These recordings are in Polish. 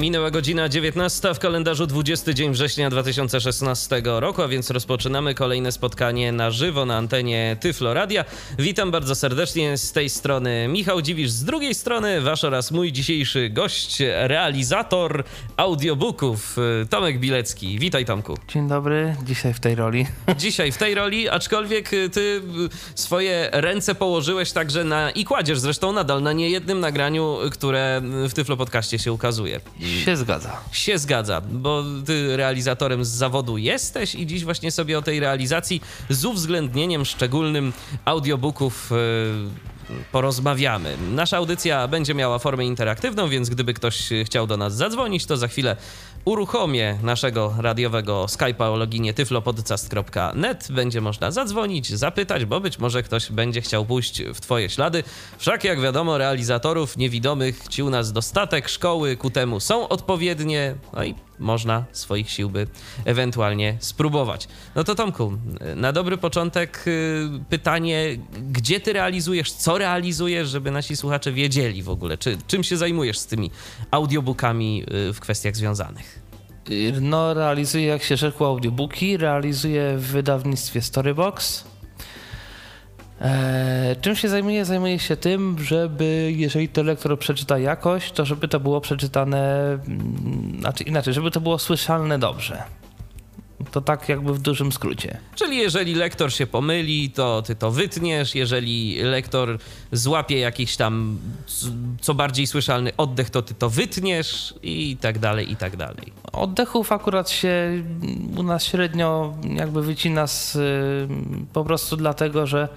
Minęła godzina 19 w kalendarzu 20 dzień września 2016 roku, a więc rozpoczynamy kolejne spotkanie na żywo na antenie Tyflo Radia. Witam bardzo serdecznie z tej strony Michał Dziwisz, z drugiej strony wasz oraz mój dzisiejszy gość, realizator audiobooków Tomek Bilecki. Witaj Tomku. Dzień dobry, dzisiaj w tej roli. Dzisiaj w tej roli, aczkolwiek ty swoje ręce położyłeś także na i kładziesz zresztą nadal na niejednym nagraniu, które w Tyflo Podcaście się ukazuje. Się zgadza. Się zgadza, bo ty realizatorem z zawodu jesteś i dziś właśnie sobie o tej realizacji z uwzględnieniem szczególnym audiobooków porozmawiamy. Nasza audycja będzie miała formę interaktywną, więc gdyby ktoś chciał do nas zadzwonić, to za chwilę uruchomię naszego radiowego Skype'a o loginie tyflopodcast.net. Będzie można zadzwonić, zapytać, bo być może ktoś będzie chciał pójść w twoje ślady. Wszak jak wiadomo, realizatorów niewidomych ci u nas dostatek, szkoły ku temu są odpowiednie, no i można swoich sił by ewentualnie spróbować. No to Tomku, na dobry początek y, pytanie, gdzie ty realizujesz, co realizujesz, żeby nasi słuchacze wiedzieli w ogóle, czy, czym się zajmujesz z tymi audiobookami y, w kwestiach związanych? No, realizuję, jak się rzekło, audiobooki, realizuję w wydawnictwie Storybox. Czym się zajmuję? Zajmuję się tym, żeby jeżeli to lektor przeczyta jakoś, to żeby to było przeczytane, mm, znaczy inaczej, żeby to było słyszalne dobrze. To tak jakby w dużym skrócie. Czyli jeżeli lektor się pomyli, to ty to wytniesz, jeżeli lektor złapie jakiś tam co bardziej słyszalny oddech, to ty to wytniesz i tak dalej, i tak dalej. Oddechów akurat się u nas średnio jakby wycina z, po prostu dlatego, że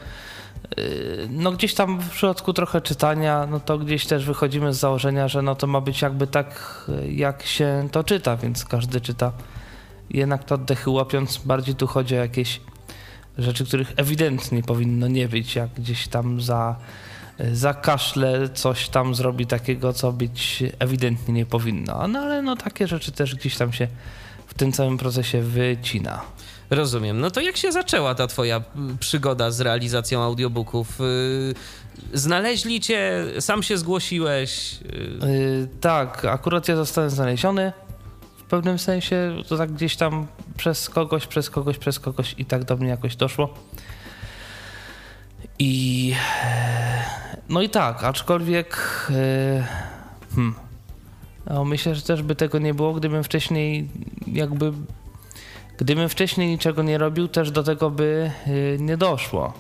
no gdzieś tam w przypadku trochę czytania, no to gdzieś też wychodzimy z założenia, że no to ma być jakby tak, jak się to czyta, więc każdy czyta jednak to oddechy łapiąc. Bardziej tu chodzi o jakieś rzeczy, których ewidentnie powinno nie być, jak gdzieś tam za, za kaszle coś tam zrobi takiego, co być ewidentnie nie powinno. No ale no takie rzeczy też gdzieś tam się w tym całym procesie wycina. Rozumiem. No to jak się zaczęła ta twoja przygoda z realizacją audiobooków? Znaleźli cię, sam się zgłosiłeś? Yy, tak, akurat ja zostałem znaleziony. W pewnym sensie to tak gdzieś tam przez kogoś, przez kogoś, przez kogoś i tak do mnie jakoś doszło. I no i tak, aczkolwiek yy, hmm, no myślę, że też by tego nie było, gdybym wcześniej jakby Gdybym wcześniej niczego nie robił, też do tego by nie doszło.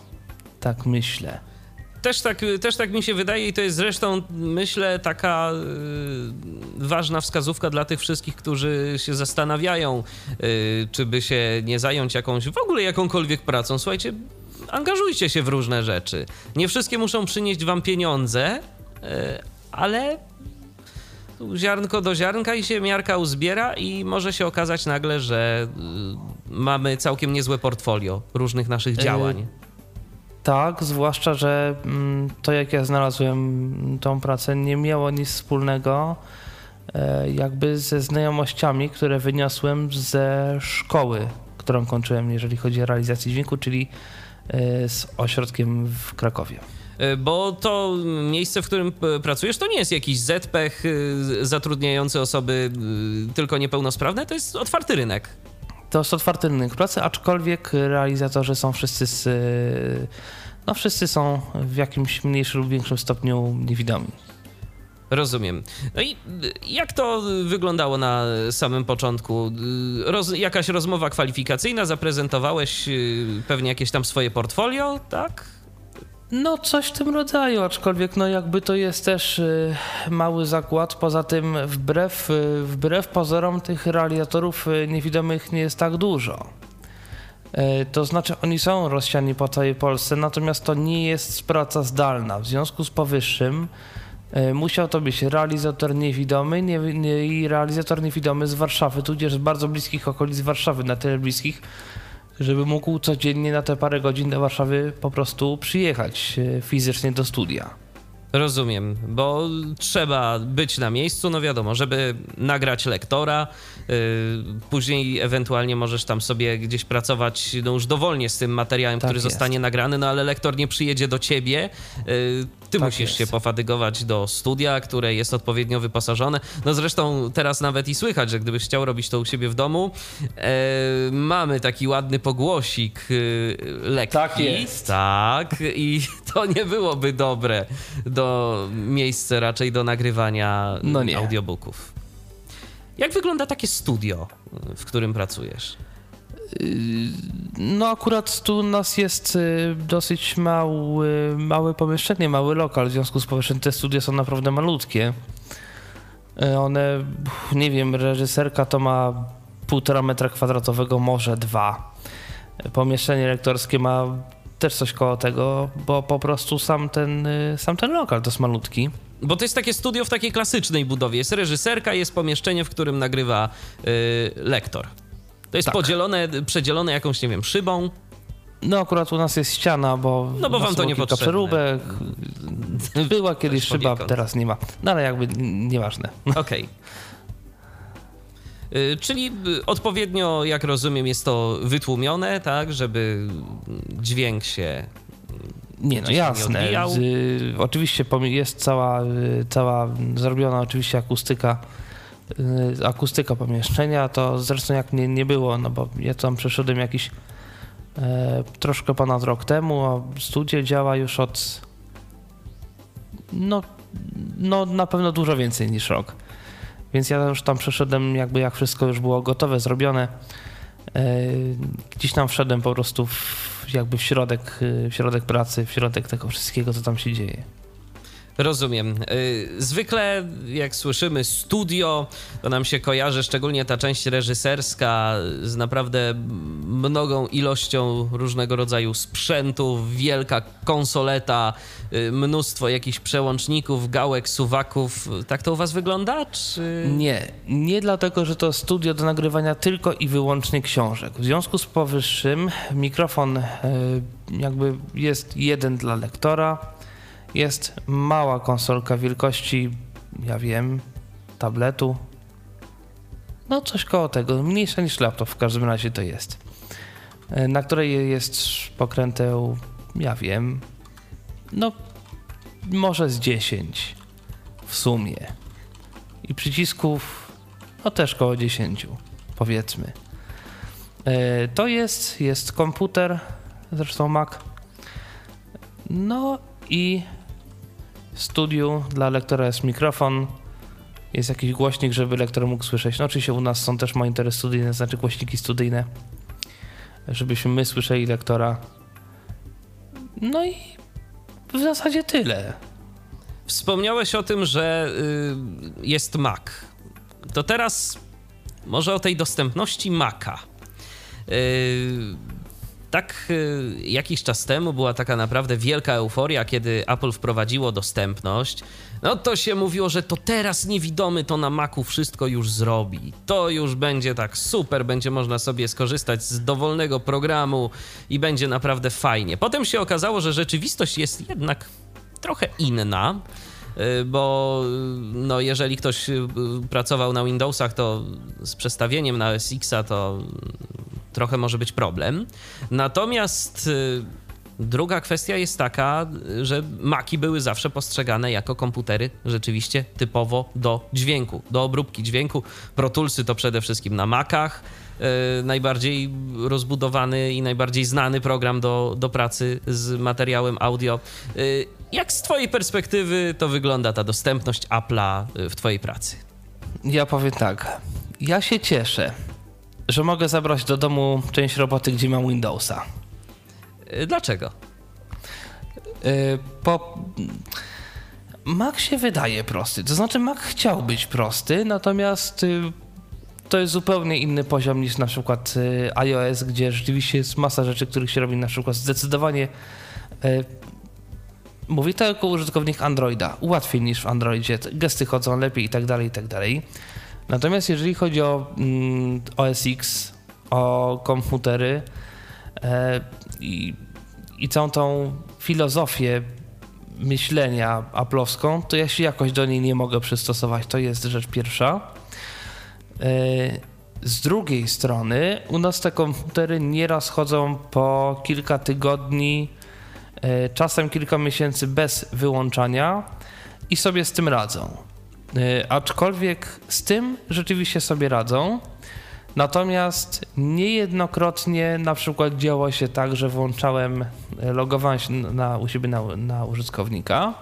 Tak myślę. Też tak, też tak mi się wydaje i to jest zresztą, myślę, taka y, ważna wskazówka dla tych wszystkich, którzy się zastanawiają, y, czy by się nie zająć jakąś, w ogóle jakąkolwiek pracą. Słuchajcie, angażujcie się w różne rzeczy. Nie wszystkie muszą przynieść wam pieniądze, y, ale ziarnko do ziarnka i się miarka uzbiera i może się okazać nagle, że y, mamy całkiem niezłe portfolio różnych naszych działań. Yy, tak, zwłaszcza, że mm, to jak ja znalazłem tą pracę nie miało nic wspólnego e, jakby ze znajomościami, które wyniosłem ze szkoły, którą kończyłem, jeżeli chodzi o realizację dźwięku, czyli e, z ośrodkiem w Krakowie. E, bo to miejsce, w którym e, pracujesz, to nie jest jakiś ZPech e, zatrudniający osoby tylko niepełnosprawne, to jest otwarty rynek. To jest otwarty rynek pracy, aczkolwiek realizatorzy są wszyscy z, no wszyscy są w jakimś mniejszym lub większym stopniu niewidomi. Rozumiem. No i jak to wyglądało na samym początku? Roz, jakaś rozmowa kwalifikacyjna, zaprezentowałeś pewnie jakieś tam swoje portfolio, tak? No, coś w tym rodzaju, aczkolwiek no jakby to jest też y, mały zakład. Poza tym wbrew, y, wbrew pozorom tych realizatorów y, niewidomych nie jest tak dużo. To znaczy oni są rozsiani po całej Polsce, natomiast to nie jest praca zdalna. W związku z powyższym musiał to być realizator niewidomy nie, nie, i realizator niewidomy z Warszawy, tudzież z bardzo bliskich okolic Warszawy, na tyle bliskich, żeby mógł codziennie na te parę godzin do Warszawy po prostu przyjechać e, fizycznie do studia. Rozumiem, bo trzeba być na miejscu, no wiadomo, żeby nagrać lektora, yy, później ewentualnie możesz tam sobie gdzieś pracować no już dowolnie z tym materiałem, Tak który jest. zostanie nagrany, no ale lektor nie przyjedzie do ciebie, yy, ty Tak musisz jest. się pofatygować do studia, które jest odpowiednio wyposażone. No zresztą teraz nawet i słychać, że gdybyś chciał robić to u siebie w domu, e, mamy taki ładny pogłosik yy, lekki. Tak jest. Tak, i to nie byłoby dobre do miejsce raczej do nagrywania No nie. audiobooków. Jak wygląda takie studio, w którym pracujesz? No akurat tu u nas jest y, dosyć mały, małe pomieszczenie, mały lokal, w związku z powyższym te studia są naprawdę malutkie. Y, One, nie wiem, reżyserka to ma półtora metra kwadratowego, może dwa. Pomieszczenie lektorskie ma też coś koło tego, bo po prostu sam ten, y, sam ten lokal to jest malutki. Bo to jest takie studio w takiej klasycznej budowie. Jest reżyserka, jest pomieszczenie, w którym nagrywa y, lektor. To jest Tak. podzielone, przedzielone jakąś, nie wiem, szybą. No akurat u nas jest ściana, bo No bo wam to nie potrzebne. przeróbek. Była kiedyś szyba, teraz nie ma. No ale jakby nieważne. Okej. Y, Czyli y, odpowiednio, jak rozumiem, jest to wytłumione, tak, żeby dźwięk się Nie, no jasne. y, oczywiście jest cała, y, cała zrobiona oczywiście akustyka, y, akustyka pomieszczenia, to zresztą jak nie, nie było, no bo ja tam przeszedłem jakiś e, troszkę ponad rok temu, a studio działa już od no, no na pewno dużo więcej niż rok. Więc ja już tam przeszedłem jakby jak wszystko już było gotowe, zrobione. E, Gdzieś tam wszedłem po prostu w, jakby w środek, w środek pracy, w środek tego wszystkiego, co tam się dzieje. Rozumiem. Y, Zwykle jak słyszymy studio, to nam się kojarzy szczególnie ta część reżyserska z naprawdę mnogą ilością różnego rodzaju sprzętu, wielka konsoleta, y, mnóstwo jakichś przełączników, gałek, suwaków. Tak to u was wygląda? Czy... Nie, nie dlatego, że to studio do nagrywania tylko i wyłącznie książek. W związku z powyższym mikrofon e, jakby jest jeden dla lektora, jest mała konsolka wielkości, ja wiem, tabletu. No coś koło tego, mniejsza niż laptop w każdym razie to jest. E, Na której jest pokręteł, ja wiem, no może z 10 w sumie i przycisków no też koło 10 powiedzmy. E, To jest, jest komputer, zresztą Mac. No i studiu dla lektora jest mikrofon, jest jakiś głośnik, żeby lektor mógł słyszeć. No oczywiście u nas są też monitory studyjne, znaczy głośniki studyjne, żebyśmy my słyszeli lektora. No i w zasadzie tyle. Wspomniałeś o tym, że y, jest Mac. To teraz może o tej dostępności Maca. Y, tak y, jakiś czas temu była taka naprawdę wielka euforia, kiedy Apple wprowadziło dostępność. No to się mówiło, że to teraz niewidomy to na Macu wszystko już zrobi. To już będzie tak super, będzie można sobie skorzystać z dowolnego programu i będzie naprawdę fajnie. Potem się okazało, że rzeczywistość jest jednak trochę inna. Y, Bo y, no, jeżeli ktoś y, pracował na Windowsach, to z przestawieniem na OS Xa to trochę może być problem. Natomiast druga kwestia jest taka, że Maki były zawsze postrzegane jako komputery rzeczywiście typowo do dźwięku, do obróbki dźwięku. Pro Toolsy to przede wszystkim na Macach. Najbardziej rozbudowany i najbardziej znany program do, do pracy z materiałem audio. Jak z Twojej perspektywy to wygląda ta dostępność Apple'a y, w Twojej pracy? Ja powiem tak. Ja się cieszę, że mogę zabrać do domu część roboty, gdzie mam Windowsa. Y, Dlaczego? Yy, Po... Mac się wydaje prosty. To znaczy, Mac chciał być prosty, natomiast y, to jest zupełnie inny poziom niż na przykład y, iOS, gdzie rzeczywiście jest masa rzeczy, których się robi na przykład zdecydowanie. Mówię to jako użytkownik Androida. Łatwiej niż w Androidzie. Gesty chodzą lepiej i tak dalej, i tak dalej. Natomiast jeżeli chodzi o mm, OS X, o komputery e, i, i całą tą filozofię myślenia aplowską, to ja się jakoś do niej nie mogę przystosować. To jest rzecz pierwsza. Z drugiej strony, u nas te komputery nieraz chodzą po kilka tygodni, czasem kilka miesięcy bez wyłączania i sobie z tym radzą. Aczkolwiek z tym rzeczywiście sobie radzą. Natomiast niejednokrotnie na przykład działo się tak, że włączałem, e, logowałem się na, u siebie na, na użytkownika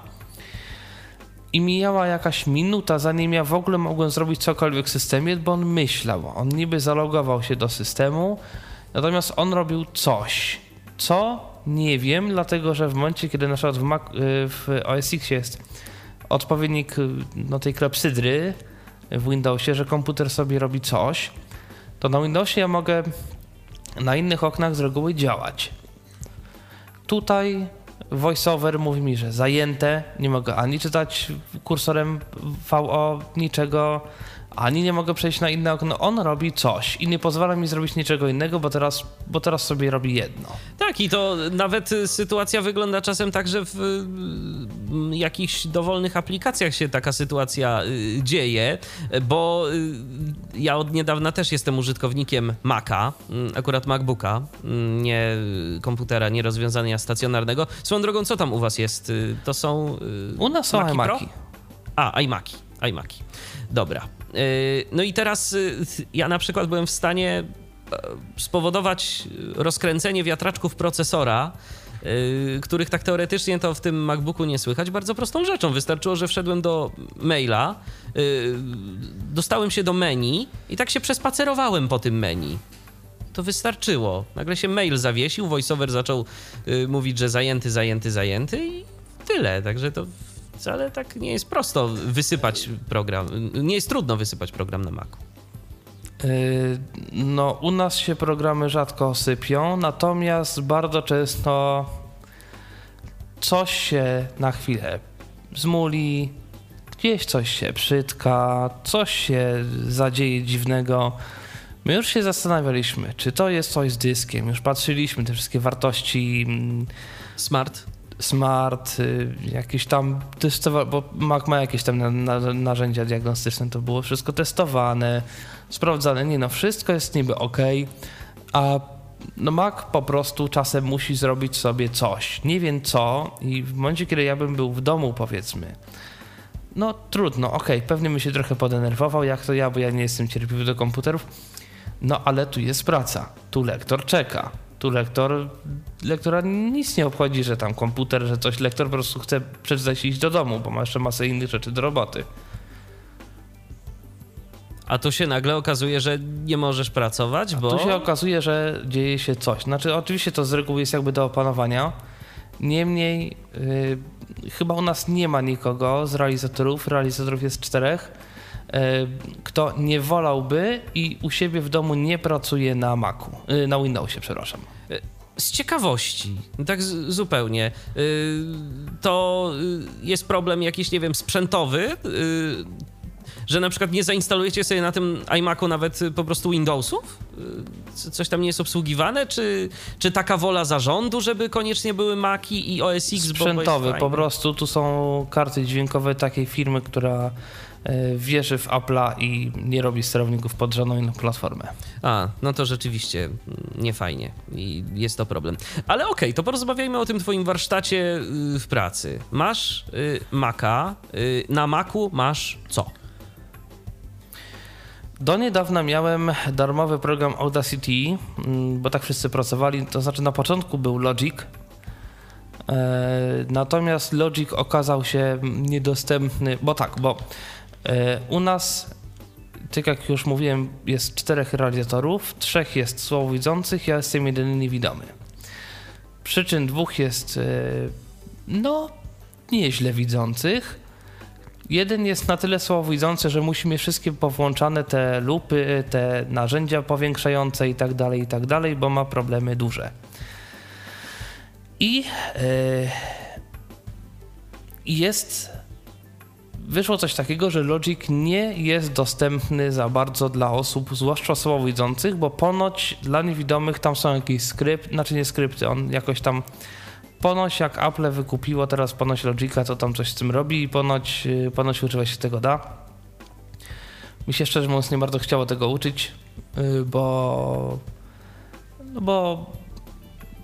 i mijała jakaś minuta, zanim ja w ogóle mogłem zrobić cokolwiek w systemie, bo on myślał. On niby zalogował się do systemu, natomiast on robił coś, co nie wiem, dlatego że w momencie, kiedy na przykład w, Mac, e, w OS X jest odpowiednik no, tej klepsydry w Windowsie, że komputer sobie robi coś, to na Windowsie ja mogę na innych oknach z reguły działać. Tutaj voiceover mówi mi, że zajęte, nie mogę ani czytać kursorem VO niczego, ani nie mogę przejść na inne okno. On robi coś i nie pozwala mi zrobić niczego innego, bo teraz, bo teraz sobie robi jedno. Tak, i to nawet sytuacja wygląda czasem tak, że w mm, jakichś dowolnych aplikacjach się taka sytuacja y, dzieje, bo y, ja od niedawna też jestem użytkownikiem Maca, mm, akurat MacBooka, mm, nie komputera, nie rozwiązania stacjonarnego. Swoją drogą, co tam u was jest? Y, to są. U nas są iMaki. A, iMaki, iMaki. Dobra. Y, no i teraz y, ja na przykład byłem w stanie e, spowodować rozkręcenie wiatraczków procesora, y, których tak teoretycznie to w tym MacBooku nie słychać, bardzo prostą rzeczą. Wystarczyło, że wszedłem do maila, dostałem się do menu i tak się przespacerowałem po tym menu. To wystarczyło. Nagle się mail zawiesił, voiceover zaczął mówić, że zajęty, zajęty, zajęty i tyle. Także to wcale tak nie jest prosto wysypać program. Nie jest trudno wysypać program na Macu. Yy, no, u nas się programy rzadko sypią, natomiast bardzo często coś się na chwilę zmuli, gdzieś coś się przytka, coś się zadzieje dziwnego. My już się zastanawialiśmy, czy to jest coś z dyskiem. Już patrzyliśmy te wszystkie wartości. Mm, Smart smart, y, jakieś tam testowane, bo Mac ma jakieś tam na, na, narzędzia diagnostyczne, to było wszystko testowane, sprawdzane, nie no, wszystko jest niby ok, a no Mac po prostu czasem musi zrobić sobie coś, nie wiem co i w momencie, kiedy ja bym był w domu powiedzmy, no trudno, ok, pewnie mi się trochę podenerwował, jak to ja, bo ja nie jestem cierpliwy do komputerów, no ale tu jest praca, tu lektor czeka, tu lektor, lektora nic nie obchodzi, że tam komputer, że coś, lektor po prostu chce przeczytać i iść do domu, bo ma jeszcze masę innych rzeczy do roboty. A tu się nagle okazuje, że nie możesz pracować, bo... A tu się okazuje, że dzieje się coś. Znaczy, oczywiście to z reguły jest jakby do opanowania. Niemniej, yy, chyba u nas nie ma nikogo z realizatorów. Realizatorów jest czterech kto nie wolałby i u siebie w domu nie pracuje na Macu, e, na Windowsie, przepraszam. E, z ciekawości, tak zupełnie, to jest problem jakiś, nie wiem, sprzętowy, że na przykład nie zainstalujecie sobie na tym iMacu nawet po prostu Windowsów? Coś tam nie jest obsługiwane? Czy, czy taka wola zarządu, żeby koniecznie były Maci i OS X? Sprzętowy, po prostu tu są karty dźwiękowe takiej firmy, która E, wierzy w Apple'a i nie robi sterowników pod żadną inną platformę. A, no to rzeczywiście nie fajnie i jest to problem. Ale okej, okay, to porozmawiajmy o tym twoim warsztacie y, w pracy. Masz y, Maca, y, na Macu masz co? Do niedawna miałem darmowy program Audacity, mm, bo tak wszyscy pracowali. To znaczy na początku był Logic, e, natomiast Logic okazał się niedostępny, bo tak, bo E, u nas, tak jak już mówiłem, jest czterech realizatorów, trzech jest słabowidzących, ja jestem jedyny niewidomy. Przyczyn dwóch jest, e, no, nieźle widzących. Jeden jest na tyle słabowidzący, że musi mieć wszystkie powłączane te lupy, te narzędzia powiększające i tak dalej, i tak dalej, bo ma problemy duże. I yy, jest wyszło coś takiego, że Logic nie jest dostępny za bardzo dla osób, zwłaszcza słabowidzących, bo ponoć dla niewidomych tam są jakieś skrypty, znaczy nie skrypty, on jakoś tam ponoć jak Apple wykupiło teraz ponoć Logica, to tam coś z tym robi i ponoć, y, ponoć używać się tego da. Mi się szczerze mówiąc nie bardzo chciało tego uczyć, y, bo no bo,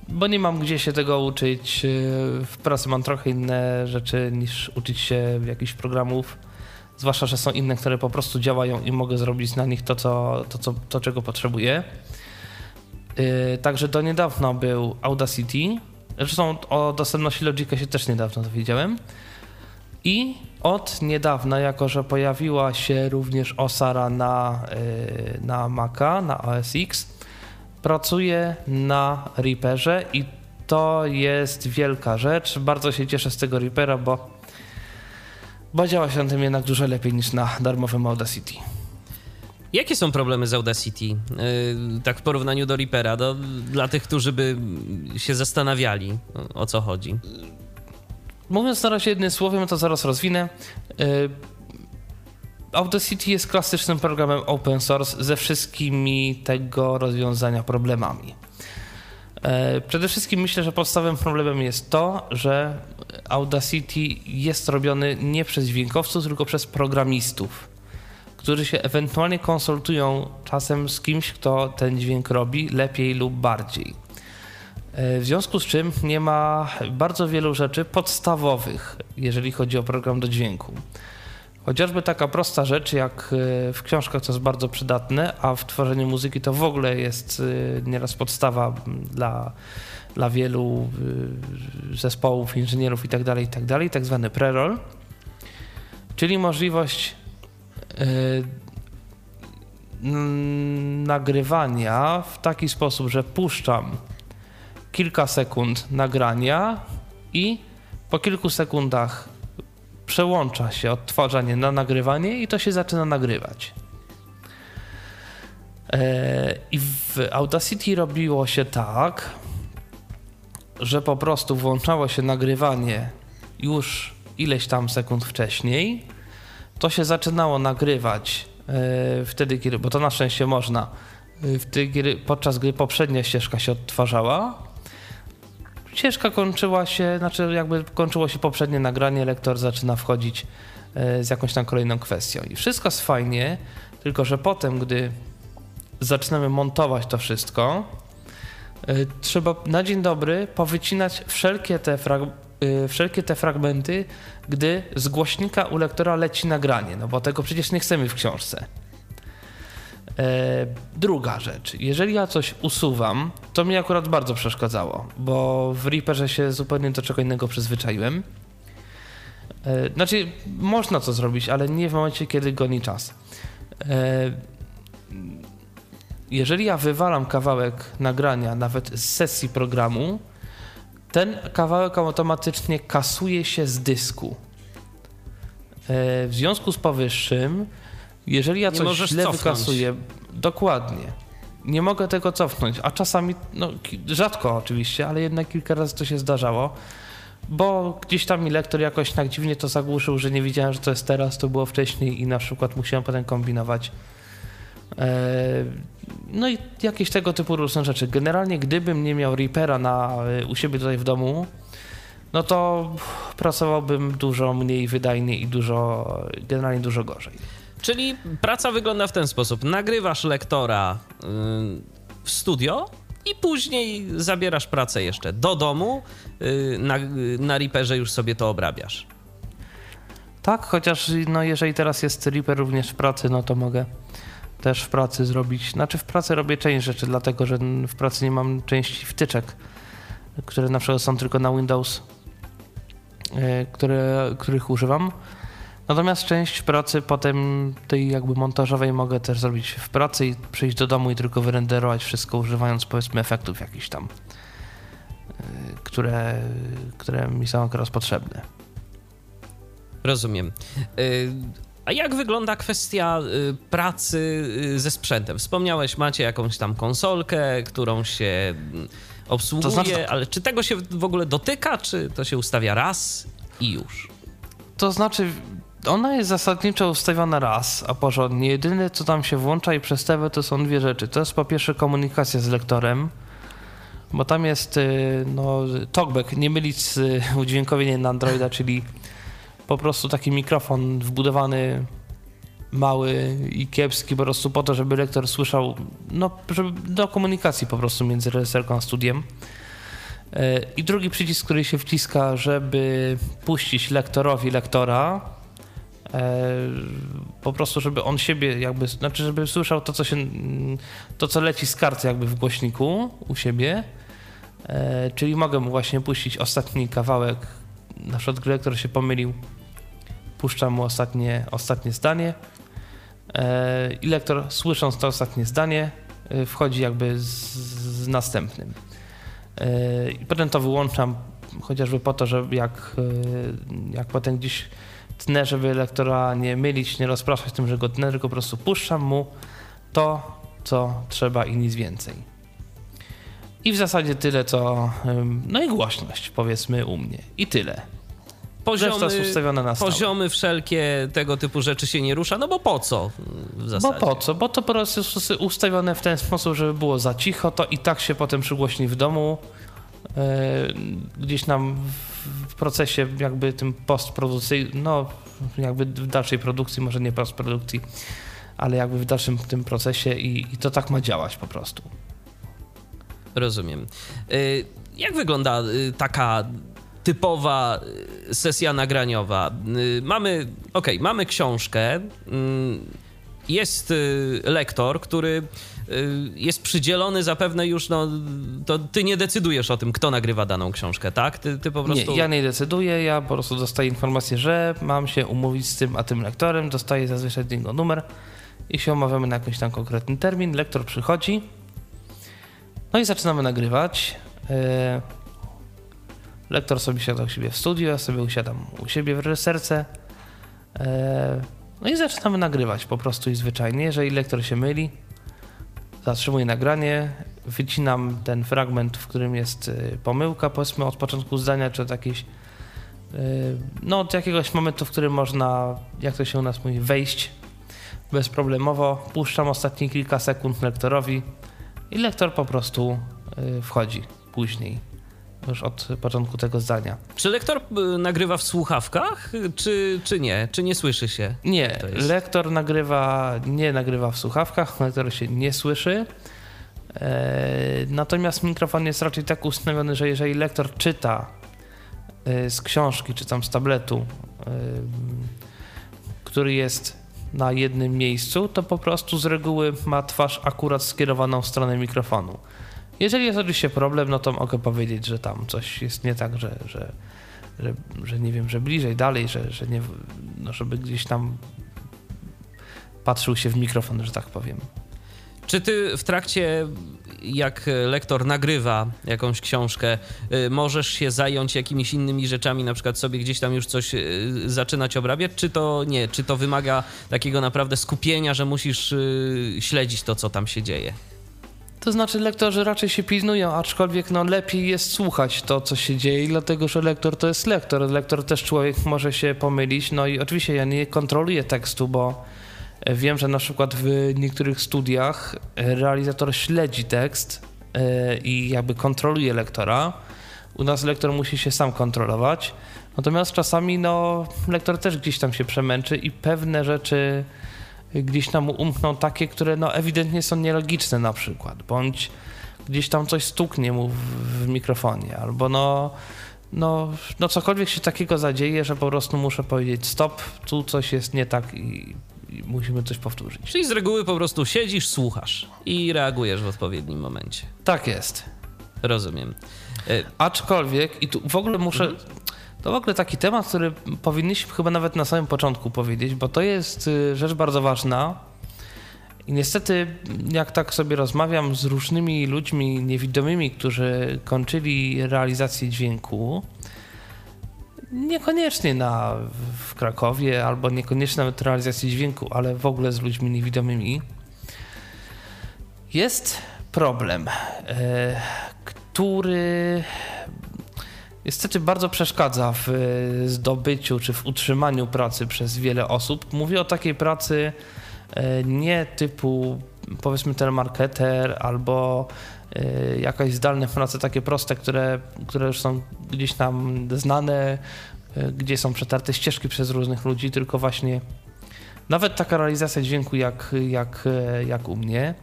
bo nie mam gdzie się tego uczyć. Y, w pracy mam trochę inne rzeczy niż uczyć się jakichś programów. Zwłaszcza, że są inne, które po prostu działają i mogę zrobić na nich to, co, to, co, to czego potrzebuję. Yy, także do niedawna był Audacity. Zresztą o dostępności Logica się też niedawno dowiedziałem. I od niedawna, jako że pojawiła się również Osara na, yy, na Maca, na OS X, pracuję na Reaperze i to jest wielka rzecz. Bardzo się cieszę z tego Reapera, bo, bo działa się na tym jednak dużo lepiej niż na darmowym Audacity. Jakie są problemy z Audacity, yy, tak w porównaniu do Reapera, do, dla tych, którzy by się zastanawiali, o co chodzi? Mówiąc na razie jednym słowem, to zaraz rozwinę. Yy, Audacity jest klasycznym programem open source ze wszystkimi tego rozwiązania problemami. Yy, przede wszystkim myślę, że podstawowym problemem jest to, że Audacity jest robiony nie przez dźwiękowców, tylko przez programistów którzy się ewentualnie konsultują czasem z kimś, kto ten dźwięk robi lepiej lub bardziej. E, w związku z czym nie ma bardzo wielu rzeczy podstawowych, jeżeli chodzi o program do dźwięku. Chociażby taka prosta rzecz, jak e, w książkach to jest bardzo przydatne, a w tworzeniu muzyki to w ogóle jest e, nieraz podstawa dla, dla wielu zespołów, inżynierów itd., tak itd., tak, tak zwany pre-roll, czyli możliwość nagrywania w taki sposób, że puszczam kilka sekund nagrania i po kilku sekundach przełącza się odtwarzanie na nagrywanie i to się zaczyna nagrywać. E, I w Audacity robiło się tak, że po prostu włączało się nagrywanie już ileś tam sekund wcześniej to się zaczynało nagrywać yy, wtedy, kiedy, bo to na szczęście można, yy, wtedy, podczas gdy poprzednia ścieżka się odtwarzała. Ścieżka kończyła się, znaczy jakby kończyło się poprzednie nagranie, lektor zaczyna wchodzić yy, z jakąś tam kolejną kwestią. I wszystko jest fajnie, tylko że potem, gdy zaczynamy montować to wszystko, trzeba na dzień dobry powycinać wszelkie te Y, wszelkie te fragmenty, gdy z głośnika u lektora leci nagranie, no bo tego przecież nie chcemy w książce. E, druga rzecz, jeżeli ja coś usuwam, to mi akurat bardzo przeszkadzało, bo w Reaperze się zupełnie do czego innego przyzwyczaiłem. E, znaczy, można to zrobić, ale nie w momencie, kiedy goni czas. E, jeżeli ja wywalam kawałek nagrania, nawet z sesji programu, ten kawałek automatycznie kasuje się z dysku. W związku z powyższym, jeżeli ja coś źle cofnąć. wykasuję, dokładnie, nie mogę tego cofnąć, a czasami, no rzadko oczywiście, ale jednak kilka razy to się zdarzało, bo gdzieś tam mi lektor jakoś tak dziwnie to zagłuszył, że nie widziałem, że to jest teraz, to było wcześniej i na przykład musiałem potem kombinować. E, no i jakieś tego typu różne rzeczy. Generalnie gdybym nie miał Reapera na, u siebie tutaj w domu, no to pracowałbym dużo mniej wydajnie i dużo, generalnie dużo gorzej. Czyli praca wygląda w ten sposób. Nagrywasz lektora yy, w studio i później zabierasz pracę jeszcze do domu, yy, na, na Reaperze już sobie to obrabiasz. Tak, chociaż no, jeżeli teraz jest Reaper również w pracy, no to mogę też w pracy zrobić. Znaczy w pracy robię część rzeczy, dlatego że w pracy nie mam części wtyczek, które na przykład są tylko na Windows, e, które, których używam. Natomiast część pracy potem tej jakby montażowej mogę też zrobić w pracy i przyjść do domu i tylko wyrenderować wszystko używając powiedzmy efektów jakichś tam, e, które, które mi są akurat potrzebne. Rozumiem. E, a jak wygląda kwestia y, pracy y, ze sprzętem? Wspomniałeś, macie jakąś tam konsolkę, którą się mm, obsługuje, to znaczy... ale czy tego się w ogóle dotyka, czy to się ustawia raz i już? To znaczy, ona jest zasadniczo ustawiona raz, a porządnie. Jedyne, co tam się włącza i przestawia, to są dwie rzeczy. To jest po pierwsze komunikacja z lektorem, bo tam jest y, no, talkback, nie mylić z y, udźwiękowieniem na Androida, czyli po prostu taki mikrofon wbudowany mały i kiepski po prostu po to, żeby lektor słyszał, no, żeby, do komunikacji po prostu między reżyserką a studiem. E, I drugi przycisk, który się wciska, żeby puścić lektorowi lektora, po prostu, żeby on siebie jakby, znaczy, żeby słyszał to, co się, to, co leci z karty jakby w głośniku u siebie. E, czyli mogę mu właśnie puścić ostatni kawałek, na przykład gdy lektor się pomylił, puszczam mu ostatnie, ostatnie zdanie i lektor słysząc to ostatnie zdanie wchodzi jakby z, z następnym. I potem to wyłączam chociażby po to, żeby jak, jak potem gdzieś tnę, żeby lektora nie mylić, nie rozpraszać tym, że go tnę, tylko po prostu puszczam mu to, co trzeba i nic więcej. I w zasadzie tyle, co. No i głośność, powiedzmy u mnie. I tyle. Poziomy, ustawione na poziomy wszelkie tego typu rzeczy się nie rusza, no bo po co w zasadzie? Bo po co? Bo to po prostu jest ustawione w ten sposób, żeby było za cicho, to i tak się potem przygłośni w domu. E, gdzieś nam procesie jakby tym postprodukcyjnym, no jakby w dalszej produkcji, może nie postprodukcji, ale jakby w dalszym tym procesie i, i to tak ma działać po prostu. Rozumiem. E, jak wygląda e, taka typowa sesja nagraniowa? Mamy, ok, mamy książkę, mm, jest lektor, który Y, jest przydzielony zapewne już, no to ty nie decydujesz o tym, kto nagrywa daną książkę, tak? Ty, ty po prostu... Nie, ja nie decyduję, ja po prostu dostaję informację, że mam się umówić z tym a tym lektorem, dostaję zazwyczaj niego numer i się umawiamy na jakiś tam konkretny termin, lektor przychodzi, no i zaczynamy nagrywać. Y, lektor sobie siada u siebie w studiu, ja sobie usiadam u siebie w reżyserce. No i zaczynamy nagrywać po prostu i zwyczajnie. Jeżeli lektor się myli, zatrzymuję nagranie, wycinam ten fragment, w którym jest y, pomyłka, powiedzmy od początku zdania, czy od jakiejś, y, no od jakiegoś momentu, w którym można, jak to się u nas mówi, wejść bezproblemowo. Puszczam ostatnie kilka sekund lektorowi i lektor po prostu y, wchodzi później już od początku tego zdania. Czy lektor y, nagrywa w słuchawkach, czy, czy nie? Czy nie słyszy się? Nie, lektor nagrywa, nie nagrywa w słuchawkach, lektor się nie słyszy. E, natomiast mikrofon jest raczej tak ustawiony, że jeżeli lektor czyta e, z książki, czy tam z tabletu, e, który jest na jednym miejscu, to po prostu z reguły ma twarz akurat skierowaną w stronę mikrofonu. Jeżeli jest oczywiście problem, no to mogę powiedzieć, że tam coś jest nie tak, że, że, że, że nie wiem, że bliżej, dalej, że, że nie, no żeby gdzieś tam patrzył się w mikrofon, że tak powiem. Czy ty w trakcie, jak lektor nagrywa jakąś książkę, y, możesz się zająć jakimiś innymi rzeczami, na przykład sobie gdzieś tam już coś y, zaczynać obrabiać, czy to nie? Czy to wymaga takiego naprawdę skupienia, że musisz y, śledzić to, co tam się dzieje? To znaczy lektorzy raczej się pilnują, aczkolwiek no, lepiej jest słuchać to, co się dzieje, dlatego że lektor to jest lektor. Lektor też człowiek może się pomylić. No i oczywiście ja nie kontroluję tekstu, bo wiem, że na przykład w niektórych studiach realizator śledzi tekst e, i jakby kontroluje lektora. U nas lektor musi się sam kontrolować. Natomiast czasami no, lektor też gdzieś tam się przemęczy i pewne rzeczy gdzieś tam umkną takie, które no ewidentnie są nielogiczne na przykład, bądź gdzieś tam coś stuknie mu w, w mikrofonie, albo no, no, no cokolwiek się takiego zadzieje, że po prostu muszę powiedzieć stop, tu coś jest nie tak i, musimy coś powtórzyć. Czyli z reguły po prostu siedzisz, słuchasz i reagujesz w odpowiednim momencie. Tak jest. Rozumiem. E, Aczkolwiek, i tu w ogóle muszę, mhm. To w ogóle taki temat, który powinniśmy chyba nawet na samym początku powiedzieć, bo to jest y, rzecz bardzo ważna. I niestety, jak tak sobie rozmawiam z różnymi ludźmi niewidomymi, którzy kończyli realizację dźwięku, niekoniecznie na, w Krakowie, albo niekoniecznie nawet realizację dźwięku, ale w ogóle z ludźmi niewidomymi, jest problem, e, który niestety bardzo przeszkadza w e, zdobyciu czy w utrzymaniu pracy przez wiele osób. Mówię o takiej pracy e, nie typu powiedzmy telemarketer albo y, jakaś zdalne prace takie proste, które, które już są gdzieś tam znane, gdzie są przetarte ścieżki przez różnych ludzi, tylko właśnie nawet taka realizacja dźwięku jak, jak, jak u mnie.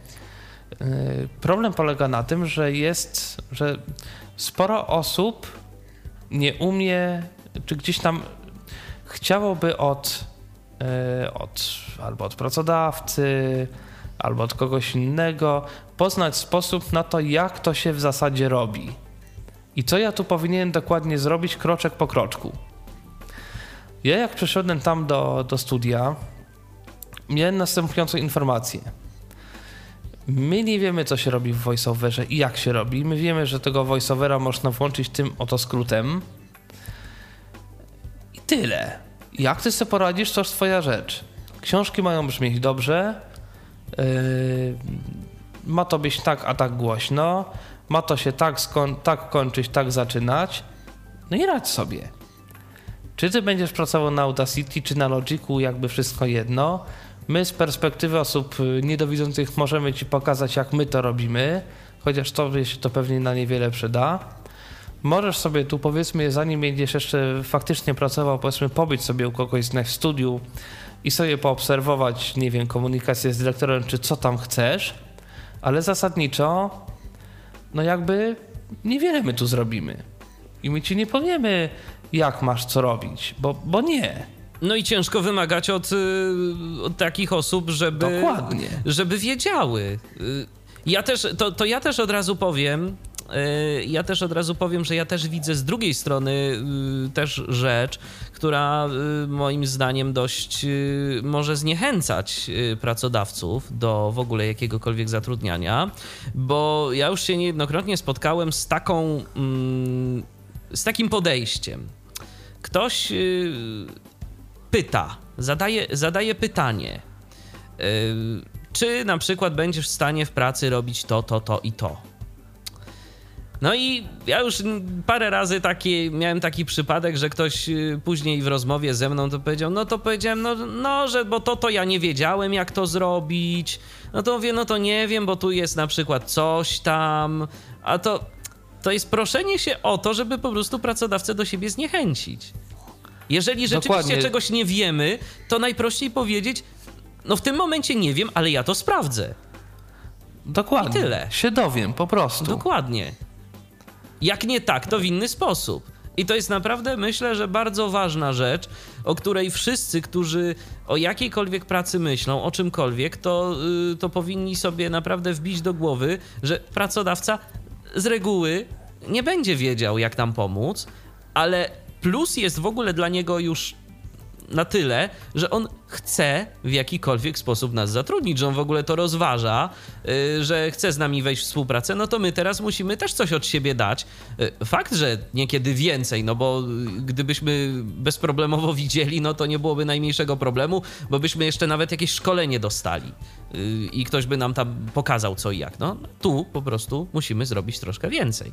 Problem polega na tym, że jest, że sporo osób nie umie, czy gdzieś tam chciałoby od, od albo od pracodawcy, albo od kogoś innego, poznać sposób na to, jak to się w zasadzie robi. I co ja tu powinienem dokładnie zrobić kroczek po kroczku. Ja jak przyszedłem tam do, do studia, miałem następującą informację. My nie wiemy, co się robi w voiceoverze i jak się robi. My wiemy, że tego voiceovera można włączyć tym oto skrótem. I tyle. Jak ty sobie poradzisz, to jest twoja rzecz. Książki mają brzmieć dobrze, Yy, ma to być tak, a tak głośno, ma to się tak, tak kończyć, tak zaczynać. No i radź sobie. Czy ty będziesz pracował na Audacity, czy na Logicu, jakby wszystko jedno. My z perspektywy osób y, niedowidzących możemy ci pokazać, jak my to robimy, chociaż to się to pewnie na niewiele przyda. Możesz sobie tu powiedzmy, zanim będziesz jeszcze faktycznie pracował, powiedzmy pobyć sobie u kogoś w studiu, i sobie poobserwować, nie wiem, komunikację z dyrektorem, czy co tam chcesz, ale zasadniczo, no jakby niewiele my tu zrobimy. I my ci nie powiemy, jak masz co robić, bo, bo nie. No i ciężko wymagać od, y, od takich osób, żeby, Dokładnie. żeby wiedziały. Y, ja też, to, to ja też od razu powiem, y, ja też od razu powiem, że ja też widzę z drugiej strony też rzecz, która moim zdaniem dość może zniechęcać pracodawców do w ogóle jakiegokolwiek zatrudniania, bo ja już się niejednokrotnie spotkałem z taką, mm, z takim podejściem. Ktoś pyta, zadaje, zadaje pytanie, czy na przykład będziesz w stanie w pracy robić to, to, to i to no i ja już parę razy taki, miałem taki przypadek, że ktoś y, później w rozmowie ze mną to powiedział, no to powiedziałem, no, no że bo to to ja nie wiedziałem jak to zrobić. No to mówię, no to nie wiem, bo tu jest na przykład coś tam, a to, to jest proszenie się o to, żeby po prostu pracodawcę do siebie zniechęcić. Jeżeli rzeczywiście Dokładnie. czegoś nie wiemy, to najprościej powiedzieć, no w tym momencie nie wiem, ale ja to sprawdzę. Dokładnie. I tyle. Się dowiem, po prostu. Dokładnie. Jak nie tak, to w inny sposób. I to jest naprawdę, myślę, że bardzo ważna rzecz, o której wszyscy, którzy o jakiejkolwiek pracy myślą, o czymkolwiek, to, yy, to powinni sobie naprawdę wbić do głowy, że pracodawca z reguły nie będzie wiedział, jak nam pomóc, ale plus jest w ogóle dla niego już na tyle, że on chce w jakikolwiek sposób nas zatrudnić, że on w ogóle to rozważa, y, że chce z nami wejść w współpracę, no to my teraz musimy też coś od siebie dać. Y, fakt, że niekiedy więcej, no bo gdybyśmy bezproblemowo widzieli, no to nie byłoby najmniejszego problemu, bo byśmy jeszcze nawet jakieś szkolenie dostali y, i ktoś by nam tam pokazał co i jak. No tu po prostu musimy zrobić troszkę więcej.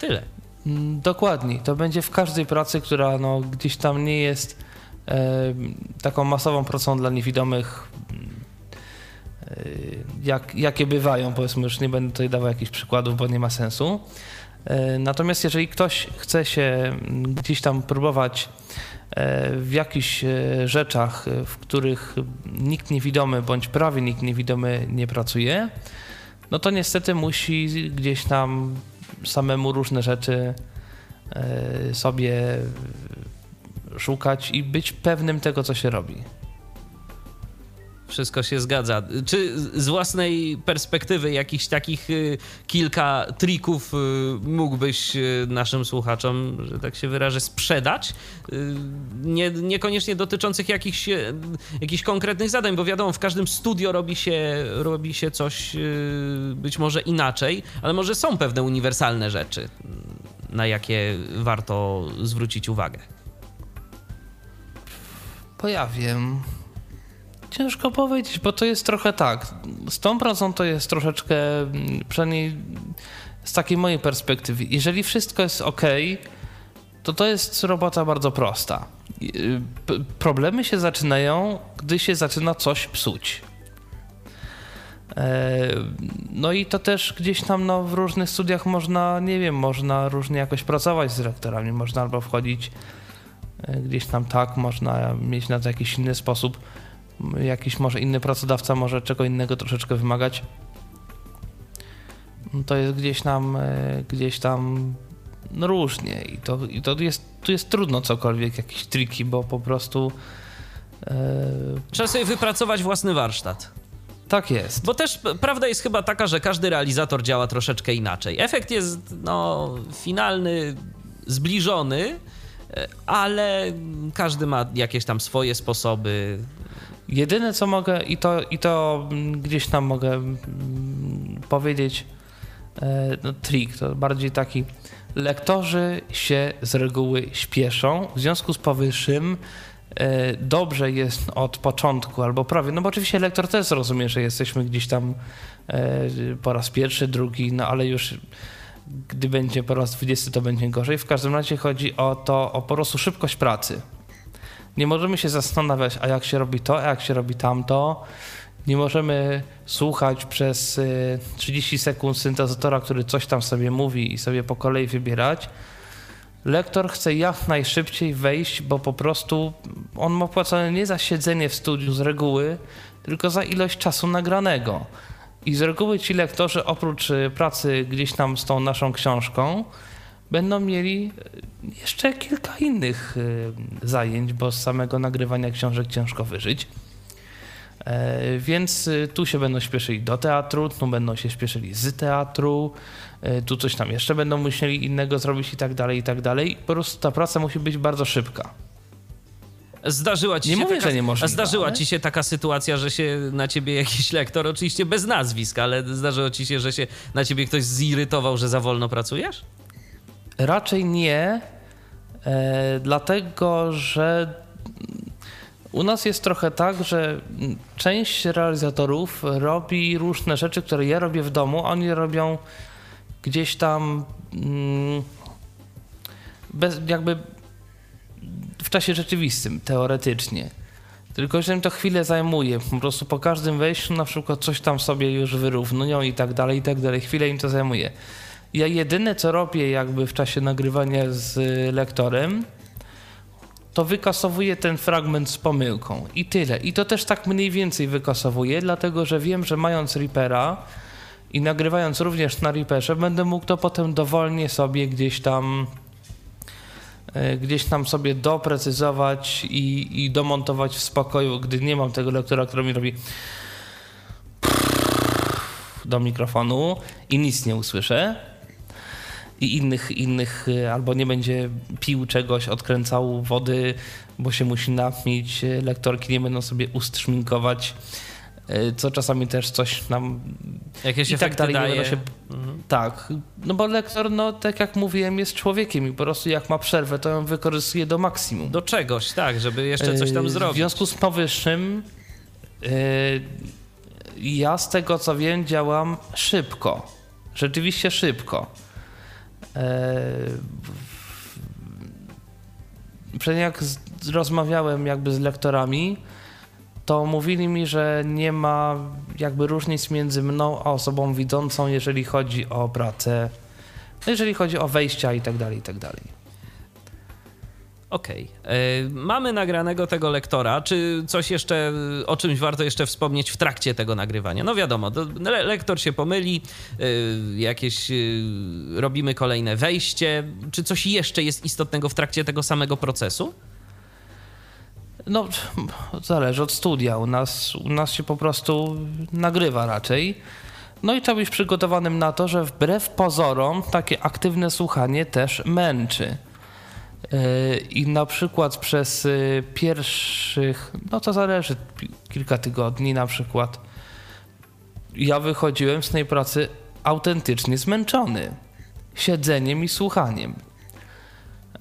Tyle. Mm, dokładnie. To będzie w każdej pracy, która no, gdzieś tam nie jest taką masową pracą dla niewidomych, e, jak, jakie bywają, powiedzmy, już nie będę tutaj dawał jakichś przykładów, bo nie ma sensu. E, natomiast jeżeli ktoś chce się gdzieś tam próbować e, w jakichś rzeczach, w których nikt niewidomy bądź prawie nikt niewidomy nie pracuje, no to niestety musi gdzieś tam samemu różne rzeczy sobie szukać i być pewnym tego, co się robi. Wszystko się zgadza. Czy z własnej perspektywy jakichś takich y, kilka trików y, mógłbyś y, naszym słuchaczom, że tak się wyrażę, sprzedać? Nie, niekoniecznie dotyczących jakichś, jakichś konkretnych zadań, bo wiadomo, w każdym studio robi się, robi się coś być może inaczej, ale może są pewne uniwersalne rzeczy, na jakie warto zwrócić uwagę powiem. Ciężko powiedzieć, bo to jest trochę tak. Z tą pracą to jest troszeczkę, przynajmniej z takiej mojej perspektywy. Jeżeli wszystko jest ok, to to jest robota bardzo prosta. Problemy się zaczynają, gdy się zaczyna coś psuć. No i to też gdzieś tam no, w różnych studiach można, nie wiem, można różnie jakoś pracować z rektorami, można albo wchodzić gdzieś tam tak, można mieć na to jakiś inny sposób, jakiś może inny pracodawca może czego innego troszeczkę wymagać. To jest gdzieś tam, gdzieś tam no różnie i to, i to jest, tu jest trudno cokolwiek, jakieś triki, bo po prostu... E... Trzeba sobie wypracować własny warsztat. Tak jest. Bo też prawda jest chyba taka, że każdy realizator działa troszeczkę inaczej. Efekt jest no, finalny, zbliżony, e, ale każdy ma jakieś tam swoje sposoby. Jedyne co mogę i to, i to gdzieś tam mogę mm, powiedzieć, e, no, trik, to bardziej taki lektorzy się z reguły śpieszą. W związku z powyższym e, dobrze jest od początku albo prawie, no bo oczywiście lektor też zrozumie, że jesteśmy gdzieś tam e, po raz pierwszy, drugi, no ale już gdy będzie po raz dwudziesty, to będzie gorzej. W każdym razie chodzi o to, o po prostu szybkość pracy. Nie możemy się zastanawiać, a jak się robi to, a jak się robi tamto. Nie możemy słuchać przez 30 y, sekund syntezatora, który coś tam sobie mówi i sobie po kolei wybierać. Lektor chce jak najszybciej wejść, bo po prostu on ma płacone nie za siedzenie w studiu z reguły, tylko za ilość czasu nagranego. I z reguły ci lektorzy oprócz y, pracy gdzieś tam z tą naszą książką będą mieli y, jeszcze kilka innych zajęć, bo z samego nagrywania książek ciężko wyżyć. E, więc y, tu się będą śpieszyli do teatru, tu będą się śpieszyli z teatru, e, tu coś tam jeszcze będą musieli innego zrobić i tak dalej, i tak dalej. Po prostu ta praca musi być bardzo szybka. Zdarzyła ci nie się mówię, taka, że niemożliwe, Zdarzyła ale... ci się taka sytuacja, że się na ciebie jakiś lektor, oczywiście bez nazwisk, ale zdarzyło ci się, że się na ciebie ktoś zirytował, że za wolno pracujesz? Raczej nie, e, dlatego że u nas jest trochę tak, że część realizatorów robi różne rzeczy, które ja robię w domu, oni robią gdzieś tam mm, bez, jakby w czasie rzeczywistym, teoretycznie. Tylko, że im to chwilę zajmuje. Po prostu po każdym wejściu na przykład coś tam sobie już wyrównują i tak dalej, i tak dalej. Chwilę im to zajmuje. Ja jedyne, co robię jakby w czasie nagrywania z lektorem, to wykasowuję ten fragment z pomyłką i tyle. I to też tak mniej więcej wykasowuję, dlatego że wiem, że mając Reapera i nagrywając również na Reaperze, będę mógł to potem dowolnie sobie gdzieś tam gdzieś tam sobie doprecyzować i, i domontować w spokoju, gdy nie mam tego lektora, który mi robi do mikrofonu i nic nie usłyszę. I innych, innych, y, albo nie będzie pił czegoś, odkręcał wody, bo się musi napić, y, lektorki nie będą sobie ust szminkować, co czasami też coś nam Jakieś i tak dalej daje. nie się... Mhm. Tak, no bo lektor, no tak jak mówiłem, jest człowiekiem i po prostu jak ma przerwę, to ją wykorzystuje do maksimum. Do czegoś, tak, żeby jeszcze coś tam zrobić. W związku z powyższym ja z tego co wiem działam szybko. Rzeczywiście szybko. Przed jak rozmawiałem jakby z lektorami, to mówili mi, że nie ma jakby różnic między mną a osobą widzącą, jeżeli chodzi o pracę, jeżeli chodzi o wejścia i tak dalej, i tak dalej. Okej. Okay. E, mamy nagranego tego lektora. Czy coś jeszcze, o czymś warto jeszcze wspomnieć w trakcie tego nagrywania? No wiadomo, le lektor się pomyli, yy, jakieś yy, robimy kolejne wejście. Czy coś jeszcze jest istotnego w trakcie tego samego procesu? No, zależy od studia. U nas, u nas się po prostu nagrywa raczej. No i trzeba być przygotowanym na to, że wbrew pozorom takie aktywne słuchanie też męczy. E, I na przykład przez e, pierwszych, no to zależy, kilka tygodni na przykład, ja wychodziłem z tej pracy autentycznie zmęczony siedzeniem i słuchaniem.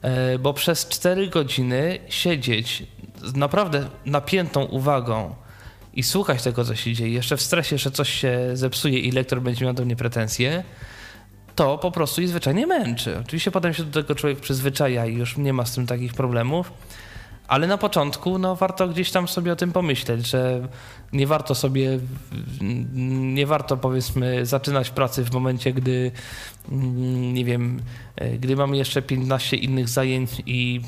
E, bo przez 4 godziny siedzieć z naprawdę napiętą uwagą i słuchać tego, co się dzieje, jeszcze w stresie, że coś się zepsuje i lektor będzie miał do mnie pretensje, to po prostu i zwyczajnie męczy. Oczywiście potem się do tego człowiek przyzwyczaja i już nie ma z tym takich problemów, Ale na początku no, warto gdzieś tam sobie o tym pomyśleć, że nie warto sobie, nie warto powiedzmy zaczynać pracy w momencie, gdy mm, nie wiem, gdy mamy jeszcze 15 innych zajęć i,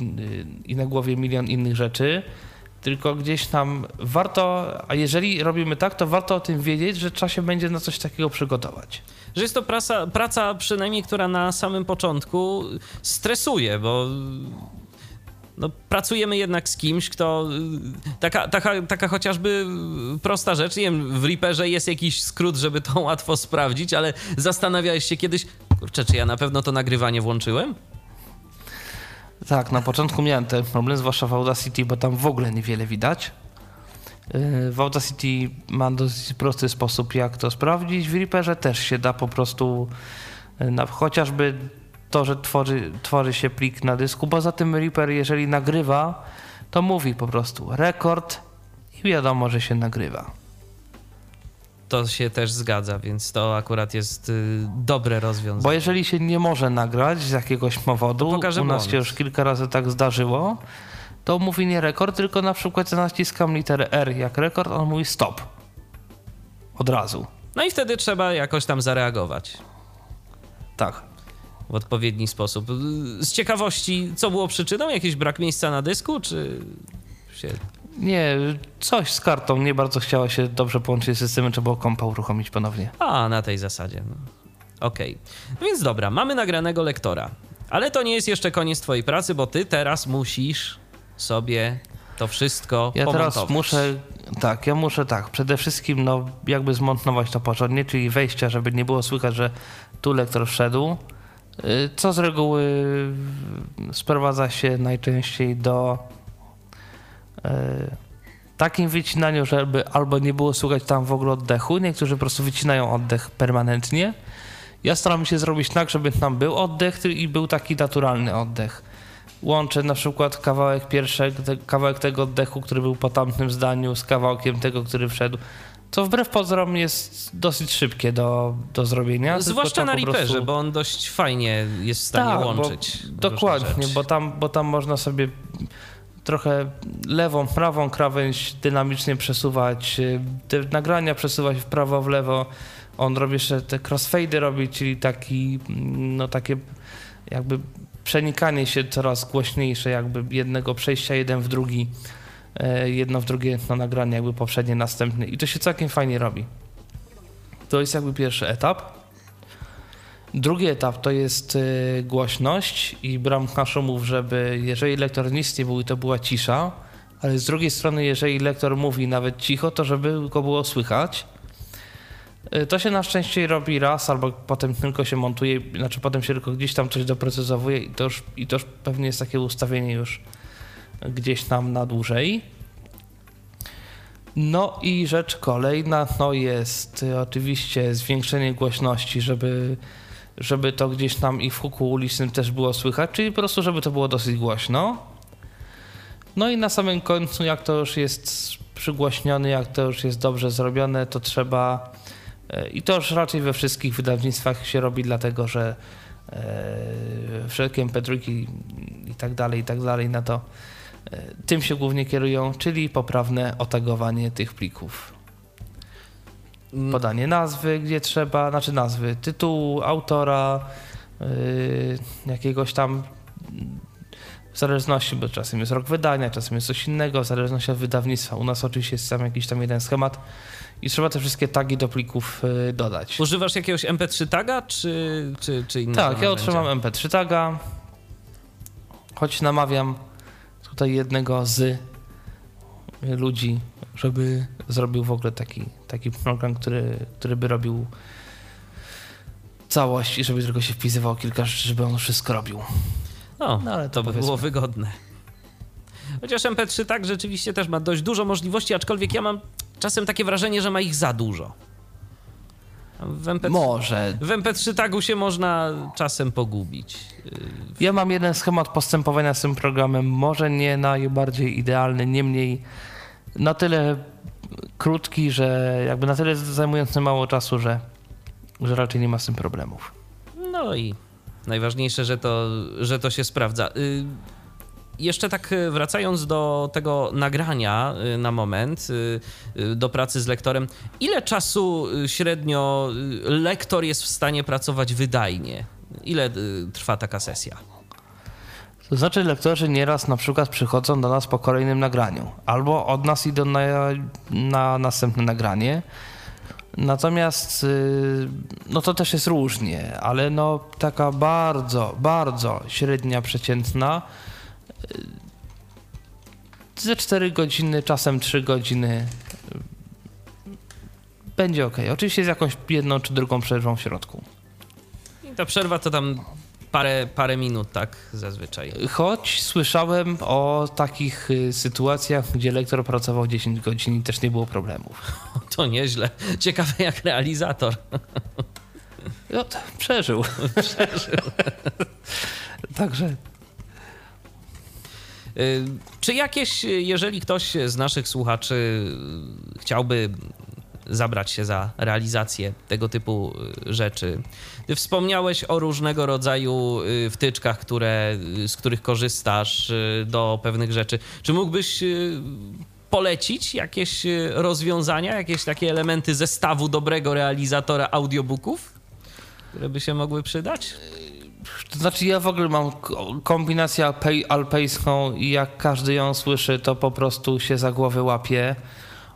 i na głowie milion innych rzeczy, tylko gdzieś tam warto, a jeżeli robimy tak, to warto o tym wiedzieć, że trzeba się będzie na coś takiego przygotować. Że jest to praca, praca przynajmniej, która na samym początku stresuje, bo no, pracujemy jednak z kimś, kto. Taka, taka, taka chociażby prosta rzecz. Nie wiem, w Reaperze jest jakiś skrót, żeby to łatwo sprawdzić, ale zastanawiałeś się kiedyś, kurczę, czy ja na pewno to nagrywanie włączyłem? Tak, na początku miałem ten problem, zwłaszcza w Audacity, bo tam w ogóle niewiele widać. W Audacity ma dosyć prosty sposób, jak to sprawdzić. W Reaperze też się da po prostu, na, chociażby to, że tworzy, tworzy się plik na dysku. Poza tym Reaper, jeżeli nagrywa, to mówi po prostu rekord i wiadomo, że się nagrywa. To się też zgadza, więc to akurat jest y, dobre rozwiązanie. Bo jeżeli się nie może nagrać z jakiegoś powodu, u nas się już kilka razy tak zdarzyło, to mówi nie rekord, tylko na przykład ja naciskam literę R jak rekord, on mówi stop. Od razu. No i wtedy trzeba jakoś tam zareagować. Tak w odpowiedni sposób. Z ciekawości, co było przyczyną? Jakiś brak miejsca na dysku, czy się... Nie, coś z kartą. Nie bardzo chciało się dobrze połączyć z systemem, trzeba było kompa uruchomić ponownie. A, na tej zasadzie. No. Okej. Okay. No więc dobra, mamy nagranego lektora. Ale to nie jest jeszcze koniec twojej pracy, bo ty teraz musisz sobie to wszystko Ja teraz muszę, tak, ja muszę tak, przede wszystkim no jakby zmontować to porządnie, czyli wejścia, żeby nie było słychać, że tu lektor wszedł, co z reguły sprowadza się najczęściej do y, takim wycinaniu, żeby albo nie było słychać tam w ogóle oddechu. Niektórzy po prostu wycinają oddech permanentnie. Ja staram się zrobić tak, żeby tam był oddech i był taki naturalny oddech. Łączę na przykład kawałek pierwszego, kawałek tego oddechu, który był po tamtym zdaniu, z kawałkiem tego, który wszedł co wbrew pozorom jest dosyć szybkie do, do zrobienia. Zwłaszcza na Reaperze, prostu... bo on dość fajnie jest w stanie tak, łączyć. dokładnie, bo tam, bo tam można sobie trochę lewą, prawą krawędź dynamicznie przesuwać, y, te nagrania przesuwać w prawo, w lewo. On robi jeszcze te crossfady robi, czyli taki, no takie jakby przenikanie się coraz głośniejsze, jakby jednego przejścia jeden w drugi jedno w drugie na nagranie, jakby poprzednie, następne i to się całkiem fajnie robi. To jest jakby pierwszy etap. Drugi etap to jest e, głośność i bramka szumów, żeby jeżeli lektor nic nie mówi, to była cisza, ale z drugiej strony, jeżeli lektor mówi nawet cicho, to żeby go było słychać. E, to się na szczęście robi raz, albo potem tylko się montuje, znaczy potem się tylko gdzieś tam coś doprecyzowuje i to już, i to już pewnie jest takie ustawienie już gdzieś tam na dłużej. No i rzecz kolejna no jest oczywiście zwiększenie głośności, żeby, żeby to gdzieś tam i w huku ulicznym też było słychać, czyli po prostu, żeby to było dosyć głośno. No i na samym końcu, jak to już jest przygłośnione, jak to już jest dobrze zrobione, to trzeba e, i to już raczej we wszystkich wydawnictwach się robi, dlatego że e, wszelkie mp i tak dalej, i tak dalej na to tym się głównie kierują, czyli poprawne otagowanie tych plików. Mm. Podanie nazwy, gdzie trzeba, znaczy nazwy, tytułu, autora, yy, jakiegoś tam w zależności, bo czasem jest rok wydania, czasem jest coś innego, w zależności od wydawnictwa. U nas oczywiście jest tam jakiś tam jeden schemat i trzeba te wszystkie tagi do plików yy, dodać. Używasz jakiegoś MP3 taga, czy, czy, czy innego? Tak, ja otrzymam MP3 taga, choć namawiam tutaj jednego z ludzi, żeby zrobił w ogóle taki, taki program, który, który by robił całość i żeby tylko się wpisywał kilka rzeczy, żeby on wszystko robił. No, no ale to, to by było wygodne. Chociaż MP3 tak rzeczywiście też ma dość dużo możliwości, aczkolwiek ja mam czasem takie wrażenie, że ma ich za dużo. W MP3, Może. W MP3 tagu się można czasem pogubić. Ja mam jeden schemat postępowania z tym programem, może nie najbardziej idealny, niemniej na tyle krótki, że jakby na tyle zajmujący mało czasu, że, że raczej nie ma z tym problemów. No i najważniejsze, że to, że to się sprawdza. Y, jeszcze tak wracając do tego nagrania na moment, do pracy z lektorem, ile czasu średnio lektor jest w stanie pracować wydajnie? Ile trwa taka sesja? To znaczy lektorzy nieraz na przykład przychodzą do nas po kolejnym nagraniu, albo od nas idą na, na następne nagranie. Natomiast y, no to też jest różnie, ale no taka bardzo, bardzo średnia, przeciętna y, ze 4 godziny, czasem 3 godziny y, będzie ok. Oczywiście z jakąś jedną czy drugą przerwą w środku. I ta przerwa to tam parę, parę minut, tak, zazwyczaj. Choć słyszałem o takich y, sytuacjach, gdzie lektor pracował 10 godzin i też nie było problemów. To nieźle. Ciekawe jak realizator. No, przeżył. Przeżył. Także czy jakieś, jeżeli ktoś z naszych słuchaczy chciałby zabrać się za realizację tego typu y, rzeczy. Wspomniałeś o różnego rodzaju y, wtyczkach, które, y, z których korzystasz do pewnych rzeczy. Czy mógłbyś polecić jakieś rozwiązania, jakieś takie elementy zestawu dobrego realizatora audiobooków, które by się mogły przydać? To znaczy ja w ogóle mam kombinację alpejską i jak każdy ją słyszy, to po prostu się za głowę łapie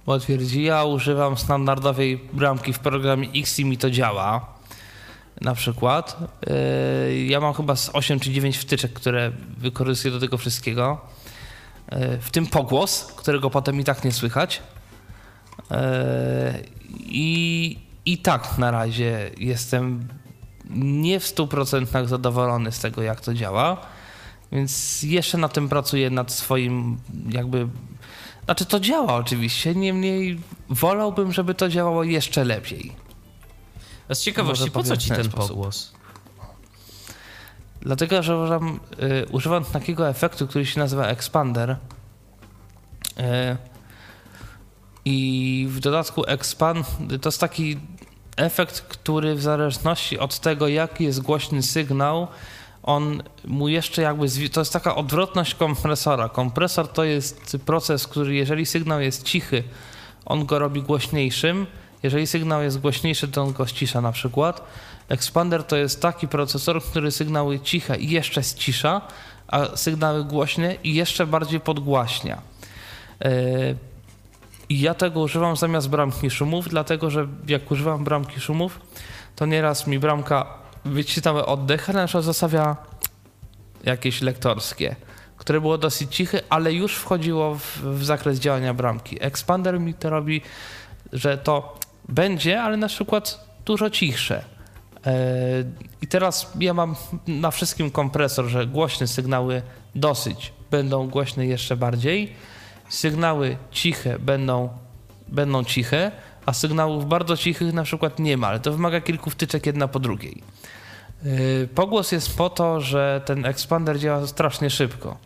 bo twierdzi, ja używam standardowej bramki w programie X i mi to działa. Na przykład. Yy, ja mam chyba z 8 czy 9 wtyczek, które wykorzystuję do tego wszystkiego. Yy, w tym pogłos, którego potem i tak nie słychać. Yy, I, i tak na razie jestem nie w 100% zadowolony z tego, jak to działa. Więc jeszcze na tym pracuję nad swoim jakby znaczy to działa oczywiście, niemniej wolałbym, żeby to działało jeszcze lepiej. A z ciekawości, po co ci ten, ten pogłos? Dlatego, że używam, y, używam takiego efektu, który się nazywa expander. Y, I w dodatku expand to jest taki efekt, który w zależności od tego, jaki jest głośny sygnał, on mu jeszcze jakby, to jest taka odwrotność kompresora. Kompresor to jest proces, który jeżeli sygnał jest cichy, on go robi głośniejszym. Jeżeli sygnał jest głośniejszy, to on go ścisza na przykład. Expander to jest taki procesor, który sygnały ciche i jeszcze ścisza, a sygnały głośne i jeszcze bardziej podgłaśnia. I ja tego używam zamiast bramki szumów, dlatego że jak używam bramki szumów, to nieraz mi bramka wycinamy oddech, ale na przykład zostawia jakieś lektorskie, które było dosyć ciche, ale już wchodziło w, w zakres działania bramki. Expander mi to robi, że to będzie, ale na przykład dużo cichsze. E, I teraz ja mam na wszystkim kompresor, że głośne sygnały dosyć będą głośne jeszcze bardziej. Sygnały ciche będą, będą ciche, a sygnałów bardzo cichych na przykład nie ma, ale to wymaga kilku wtyczek jedna po drugiej. Yy, pogłos jest po to, że ten expander działa strasznie szybko.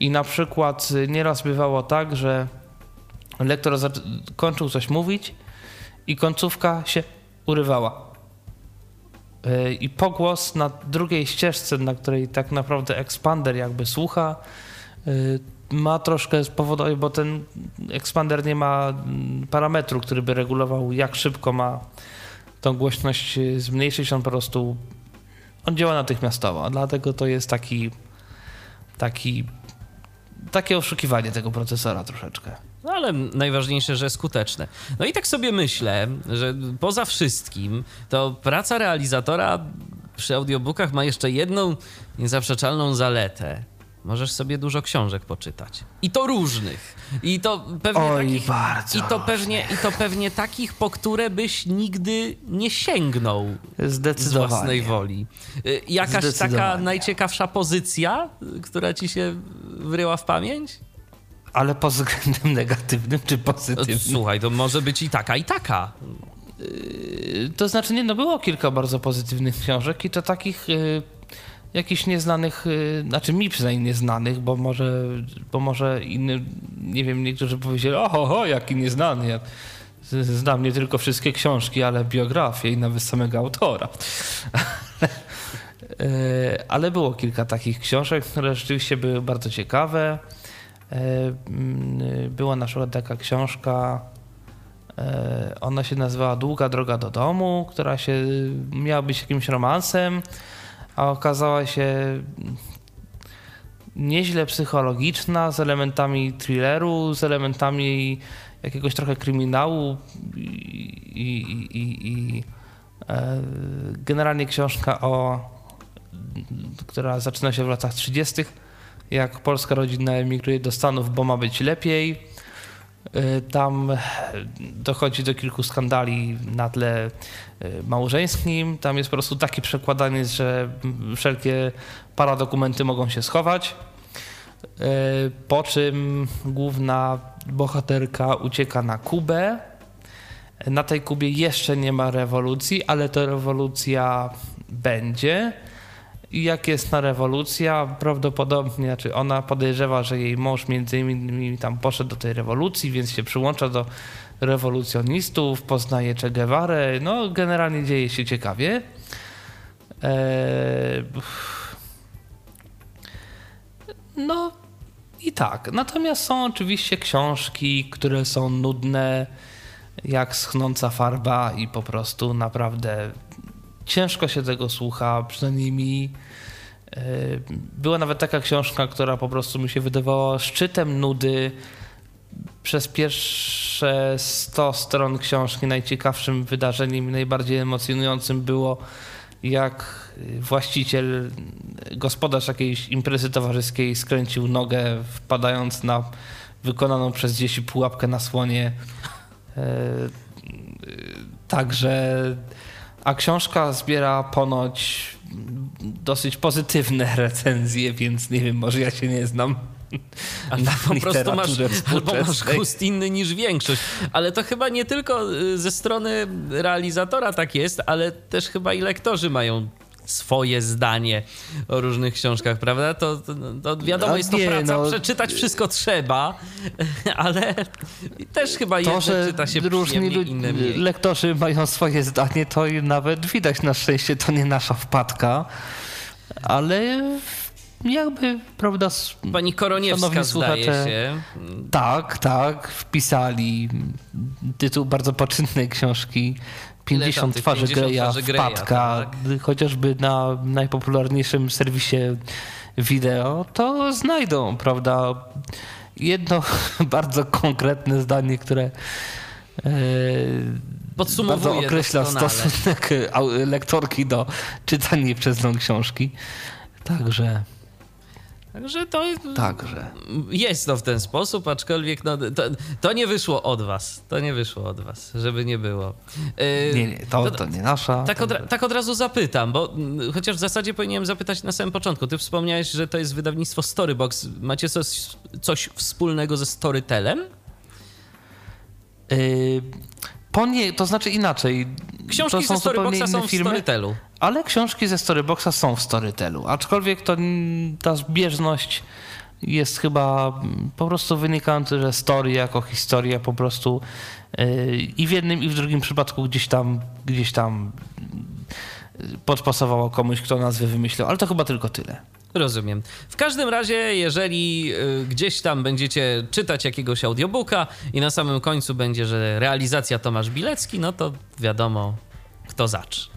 I na przykład nieraz bywało tak, że lektor kończył coś mówić i końcówka się urywała. Yy, I pogłos na drugiej ścieżce, na której tak naprawdę expander jakby słucha, ma troszkę spowodować, bo ten expander nie ma mm, parametru, który by regulował, jak szybko ma tą głośność zmniejszyć. On po prostu on działa natychmiastowo, dlatego to jest taki, taki, takie oszukiwanie tego procesora troszeczkę. No ale najważniejsze, że skuteczne. No i tak sobie myślę, że poza wszystkim to praca realizatora przy audiobookach ma jeszcze jedną niezaprzeczalną zaletę możesz sobie dużo książek poczytać. I to różnych. I to pewnie Oj, takich, bardzo i to pewnie I to pewnie takich, po które byś nigdy nie sięgnął z własnej woli. Y, jakaś taka najciekawsza pozycja, która ci się wryła w pamięć? Ale pod względem negatywnym czy pozytywnym? Słuchaj, to może być i taka, i taka. Y, to znaczy, nie, no było kilka bardzo pozytywnych książek i to takich y, jakichś nieznanych, y, znaczy mi przynajmniej nieznanych, bo może, bo może inny, nie wiem, niektórzy powiedzieli, oho, ho, jaki nieznany. Ja znam nie tylko wszystkie książki, ale biografię i nawet samego autora. ale było kilka takich książek, które rzeczywiście były bardzo ciekawe. Mm, była na przykład taka książka, ona się nazywała Długa droga do domu, która się miała być jakimś romansem, a okazała się nieźle psychologiczna, z elementami thrilleru, z elementami jakiegoś trochę kryminału i, i, i, i e, generalnie książka o która zaczyna się w latach 30., jak polska rodzina emigruje do Stanów, bo ma być lepiej. E, tam dochodzi do kilku skandali na tle e, małżeńskim. Tam jest po prostu taki przekładaniec, że wszelkie paradokumenty mogą się schować. E, po czym główna bohaterka ucieka na Kubę. Na tej Kubie jeszcze nie ma rewolucji, ale to rewolucja będzie. Jak jest na rewolucja, prawdopodobnie, znaczy ona podejrzewa, że jej mąż między innymi tam poszedł do tej rewolucji, więc się przyłącza do rewolucjonistów, poznaje Che. No, generalnie dzieje się ciekawie. Eee, no i tak. Natomiast są oczywiście książki, które są nudne, jak schnąca farba i po prostu naprawdę ciężko się tego słucha, przynajmniej mi. E, była nawet taka książka, która po prostu mi się wydawała szczytem nudy. Przez pierwsze 100 stron książki najciekawszym wydarzeniem i najbardziej emocjonującym było jak właściciel, gospodarz jakiejś imprezy towarzyskiej skręcił nogę, wpadając na wykonaną przez dzieci pułapkę na słonie. E, także, a książka zbiera ponoć dosyć pozytywne recenzje, więc nie wiem, może ja się nie znam. Albo po prostu masz, albo masz gust inny niż większość. Ale to chyba nie tylko y, ze strony realizatora tak jest, ale też chyba i lektorzy mają swoje zdanie o różnych książkach, prawda? To, to, to wiadomo, no, jest to nie, praca, no, przeczytać wszystko trzeba, ale też chyba to, jedno że czyta się różni inne mniej. lektorzy mają swoje zdanie, to nawet widać na szczęście, to nie nasza wpadka, ale jakby, prawda... Pani Koroniewska zdaje się. Tak, tak, wpisali tytuł bardzo poczynnej książki 50 twarzy 50 Greya, wpadka, tak. chociażby na najpopularniejszym serwisie wideo, to znajdą, prawda, jedno bardzo konkretne zdanie, które e, bardzo określa stosunek lektorki do czytania przez nią książki. Także... Także to Także. jest to w ten sposób, aczkolwiek no, to, to, nie wyszło od was. To nie wyszło od was, żeby nie było. Yy, nie, nie, to, to nie nasza. Tak od, tak od razu zapytam, bo mm, chociaż w zasadzie powinienem zapytać na samym początku. Ty wspomniałeś, że to jest wydawnictwo Storybox. Macie coś, coś wspólnego ze Storytelem? Yy, po nie, to znaczy inaczej. Książki to są ze Storyboxa są w firmy, Storytelu. Ale książki ze Storyboxa są w Storytelu. Aczkolwiek to ta zbieżność jest chyba po prostu wynikająca, że story jako historia po prostu yy, i w jednym i w drugim przypadku gdzieś tam gdzieś tam podpasowało komuś, kto nazwę wymyślił, ale to chyba tylko tyle. Rozumiem. W każdym razie, jeżeli y, gdzieś tam będziecie czytać jakiegoś audiobooka i na samym końcu będzie, że realizacja Tomasz Bilecki, no to wiadomo, kto zacz.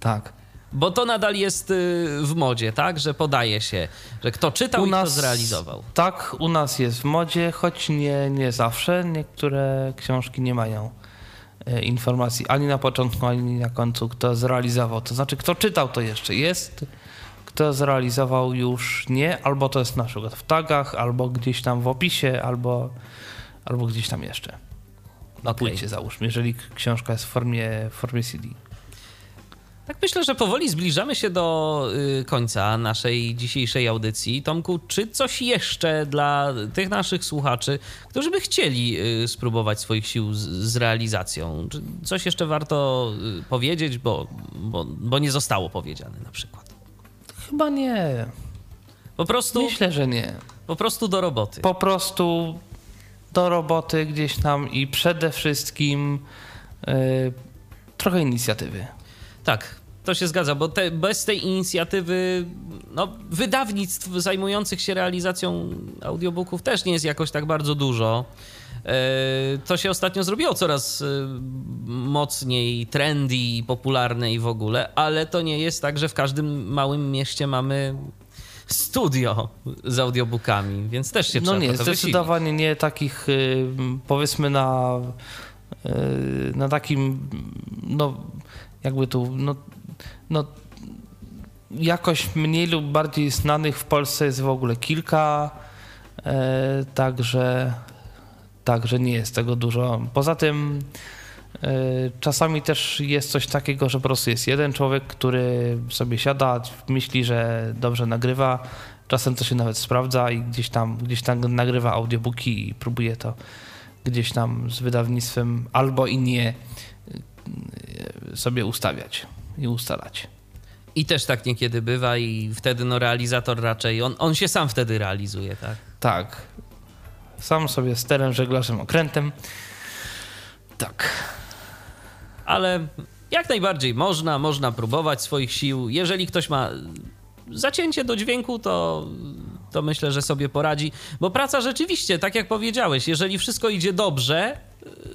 Tak. Bo to nadal jest y, w modzie, tak? Że podaje się, że kto czytał u i nas, kto zrealizował. Tak, u nas jest w modzie, choć nie, nie zawsze. Niektóre książki nie mają y, informacji ani na początku, ani na końcu, kto zrealizował. To znaczy, kto czytał, to jeszcze jest kto zrealizował już nie, albo to jest na przykład w tagach, albo gdzieś tam w opisie, albo, albo gdzieś tam jeszcze. Na okay. płycie załóżmy, jeżeli książka jest w formie, w formie CD. Tak myślę, że powoli zbliżamy się do y, końca naszej dzisiejszej audycji. Tomku, czy coś jeszcze dla tych naszych słuchaczy, którzy by chcieli y, spróbować swoich sił z, z realizacją? Czy coś jeszcze warto y, powiedzieć, bo, bo, bo nie zostało powiedziane na przykład? Chyba nie. Po prostu. Myślę, że nie. Po prostu do roboty. Po prostu do roboty gdzieś tam i przede wszystkim yy, trochę inicjatywy. Tak. to się zgadza, bo te, bez tej inicjatywy no, wydawnictw zajmujących się realizacją audiobooków też nie jest jakoś tak bardzo dużo. To się ostatnio zrobiło coraz mocniej trendy i popularne i w ogóle, ale to nie jest tak, że w każdym małym mieście mamy studio z audiobookami, więc też się no trzeba nie, zdecydowanie nie takich y, powiedzmy na y, na takim no jakby tu no, no jakoś mniej lub bardziej znanych w Polsce jest w ogóle kilka, e, także także nie jest tego dużo. Poza tym e, czasami też jest coś takiego, że po prostu jest jeden człowiek, który sobie siada, myśli, że dobrze nagrywa. Czasem to się nawet sprawdza i gdzieś tam, gdzieś tam nagrywa audiobooki i próbuje to gdzieś tam z wydawnictwem albo i nie e, sobie ustawiać i ustalać. I też tak niekiedy bywa i wtedy no realizator raczej, on, on się sam wtedy realizuje, tak? Tak. Sam sobie sterem, żeglarzem, okrętem. Tak. Ale jak najbardziej można, można próbować swoich sił. Jeżeli ktoś ma zacięcie do dźwięku, to, to myślę, że sobie poradzi. Bo praca rzeczywiście, tak jak powiedziałeś, jeżeli wszystko idzie dobrze,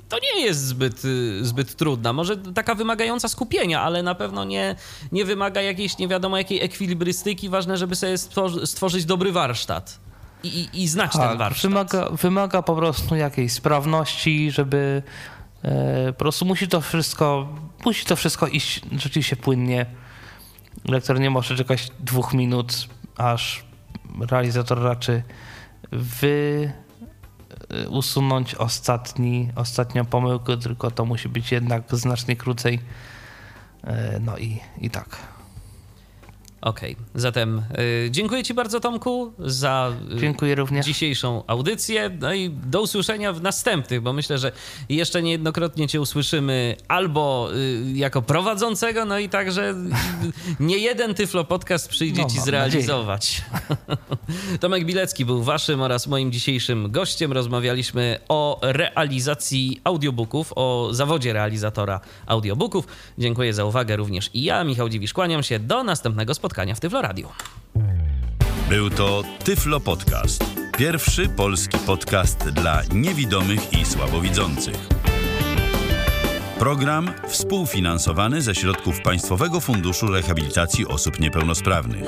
to nie jest zbyt, zbyt trudna. Może taka wymagająca skupienia, ale na pewno nie, nie wymaga jakiejś nie wiadomo jakiej ekwilibrystyki. Ważne, żeby sobie stworzyć dobry warsztat i, i, i znać tak, ten warsztat. Wymaga, wymaga po prostu jakiejś sprawności, żeby e, po prostu musi to wszystko, musi to wszystko iść rzeczywiście płynnie. Lektor nie może czekać dwóch minut, aż realizator raczy wy Y, usunąć ostatni, ostatnią pomyłkę, tylko to musi być jednak znacznie krócej. Y, no i, i tak. Okej, okay. zatem y, dziękuję Ci bardzo, Tomku, za y, dziękuję również. dzisiejszą audycję. No i do usłyszenia w następnych, bo myślę, że jeszcze niejednokrotnie Cię usłyszymy albo y, jako prowadzącego, no i także nie jeden Tyflo Podcast przyjdzie no, Ci zrealizować. Tomek Bilecki był Waszym oraz moim dzisiejszym gościem. Rozmawialiśmy o realizacji audiobooków, o zawodzie realizatora audiobooków. Dziękuję za uwagę również i ja, Michał Dziwisz, kłaniam się. Do następnego spotkania spotkania w Tyflo Radio. Był to Tyflo Podcast. Pierwszy polski podcast dla niewidomych i słabowidzących. Program współfinansowany ze środków Państwowego Funduszu Rehabilitacji Osób Niepełnosprawnych.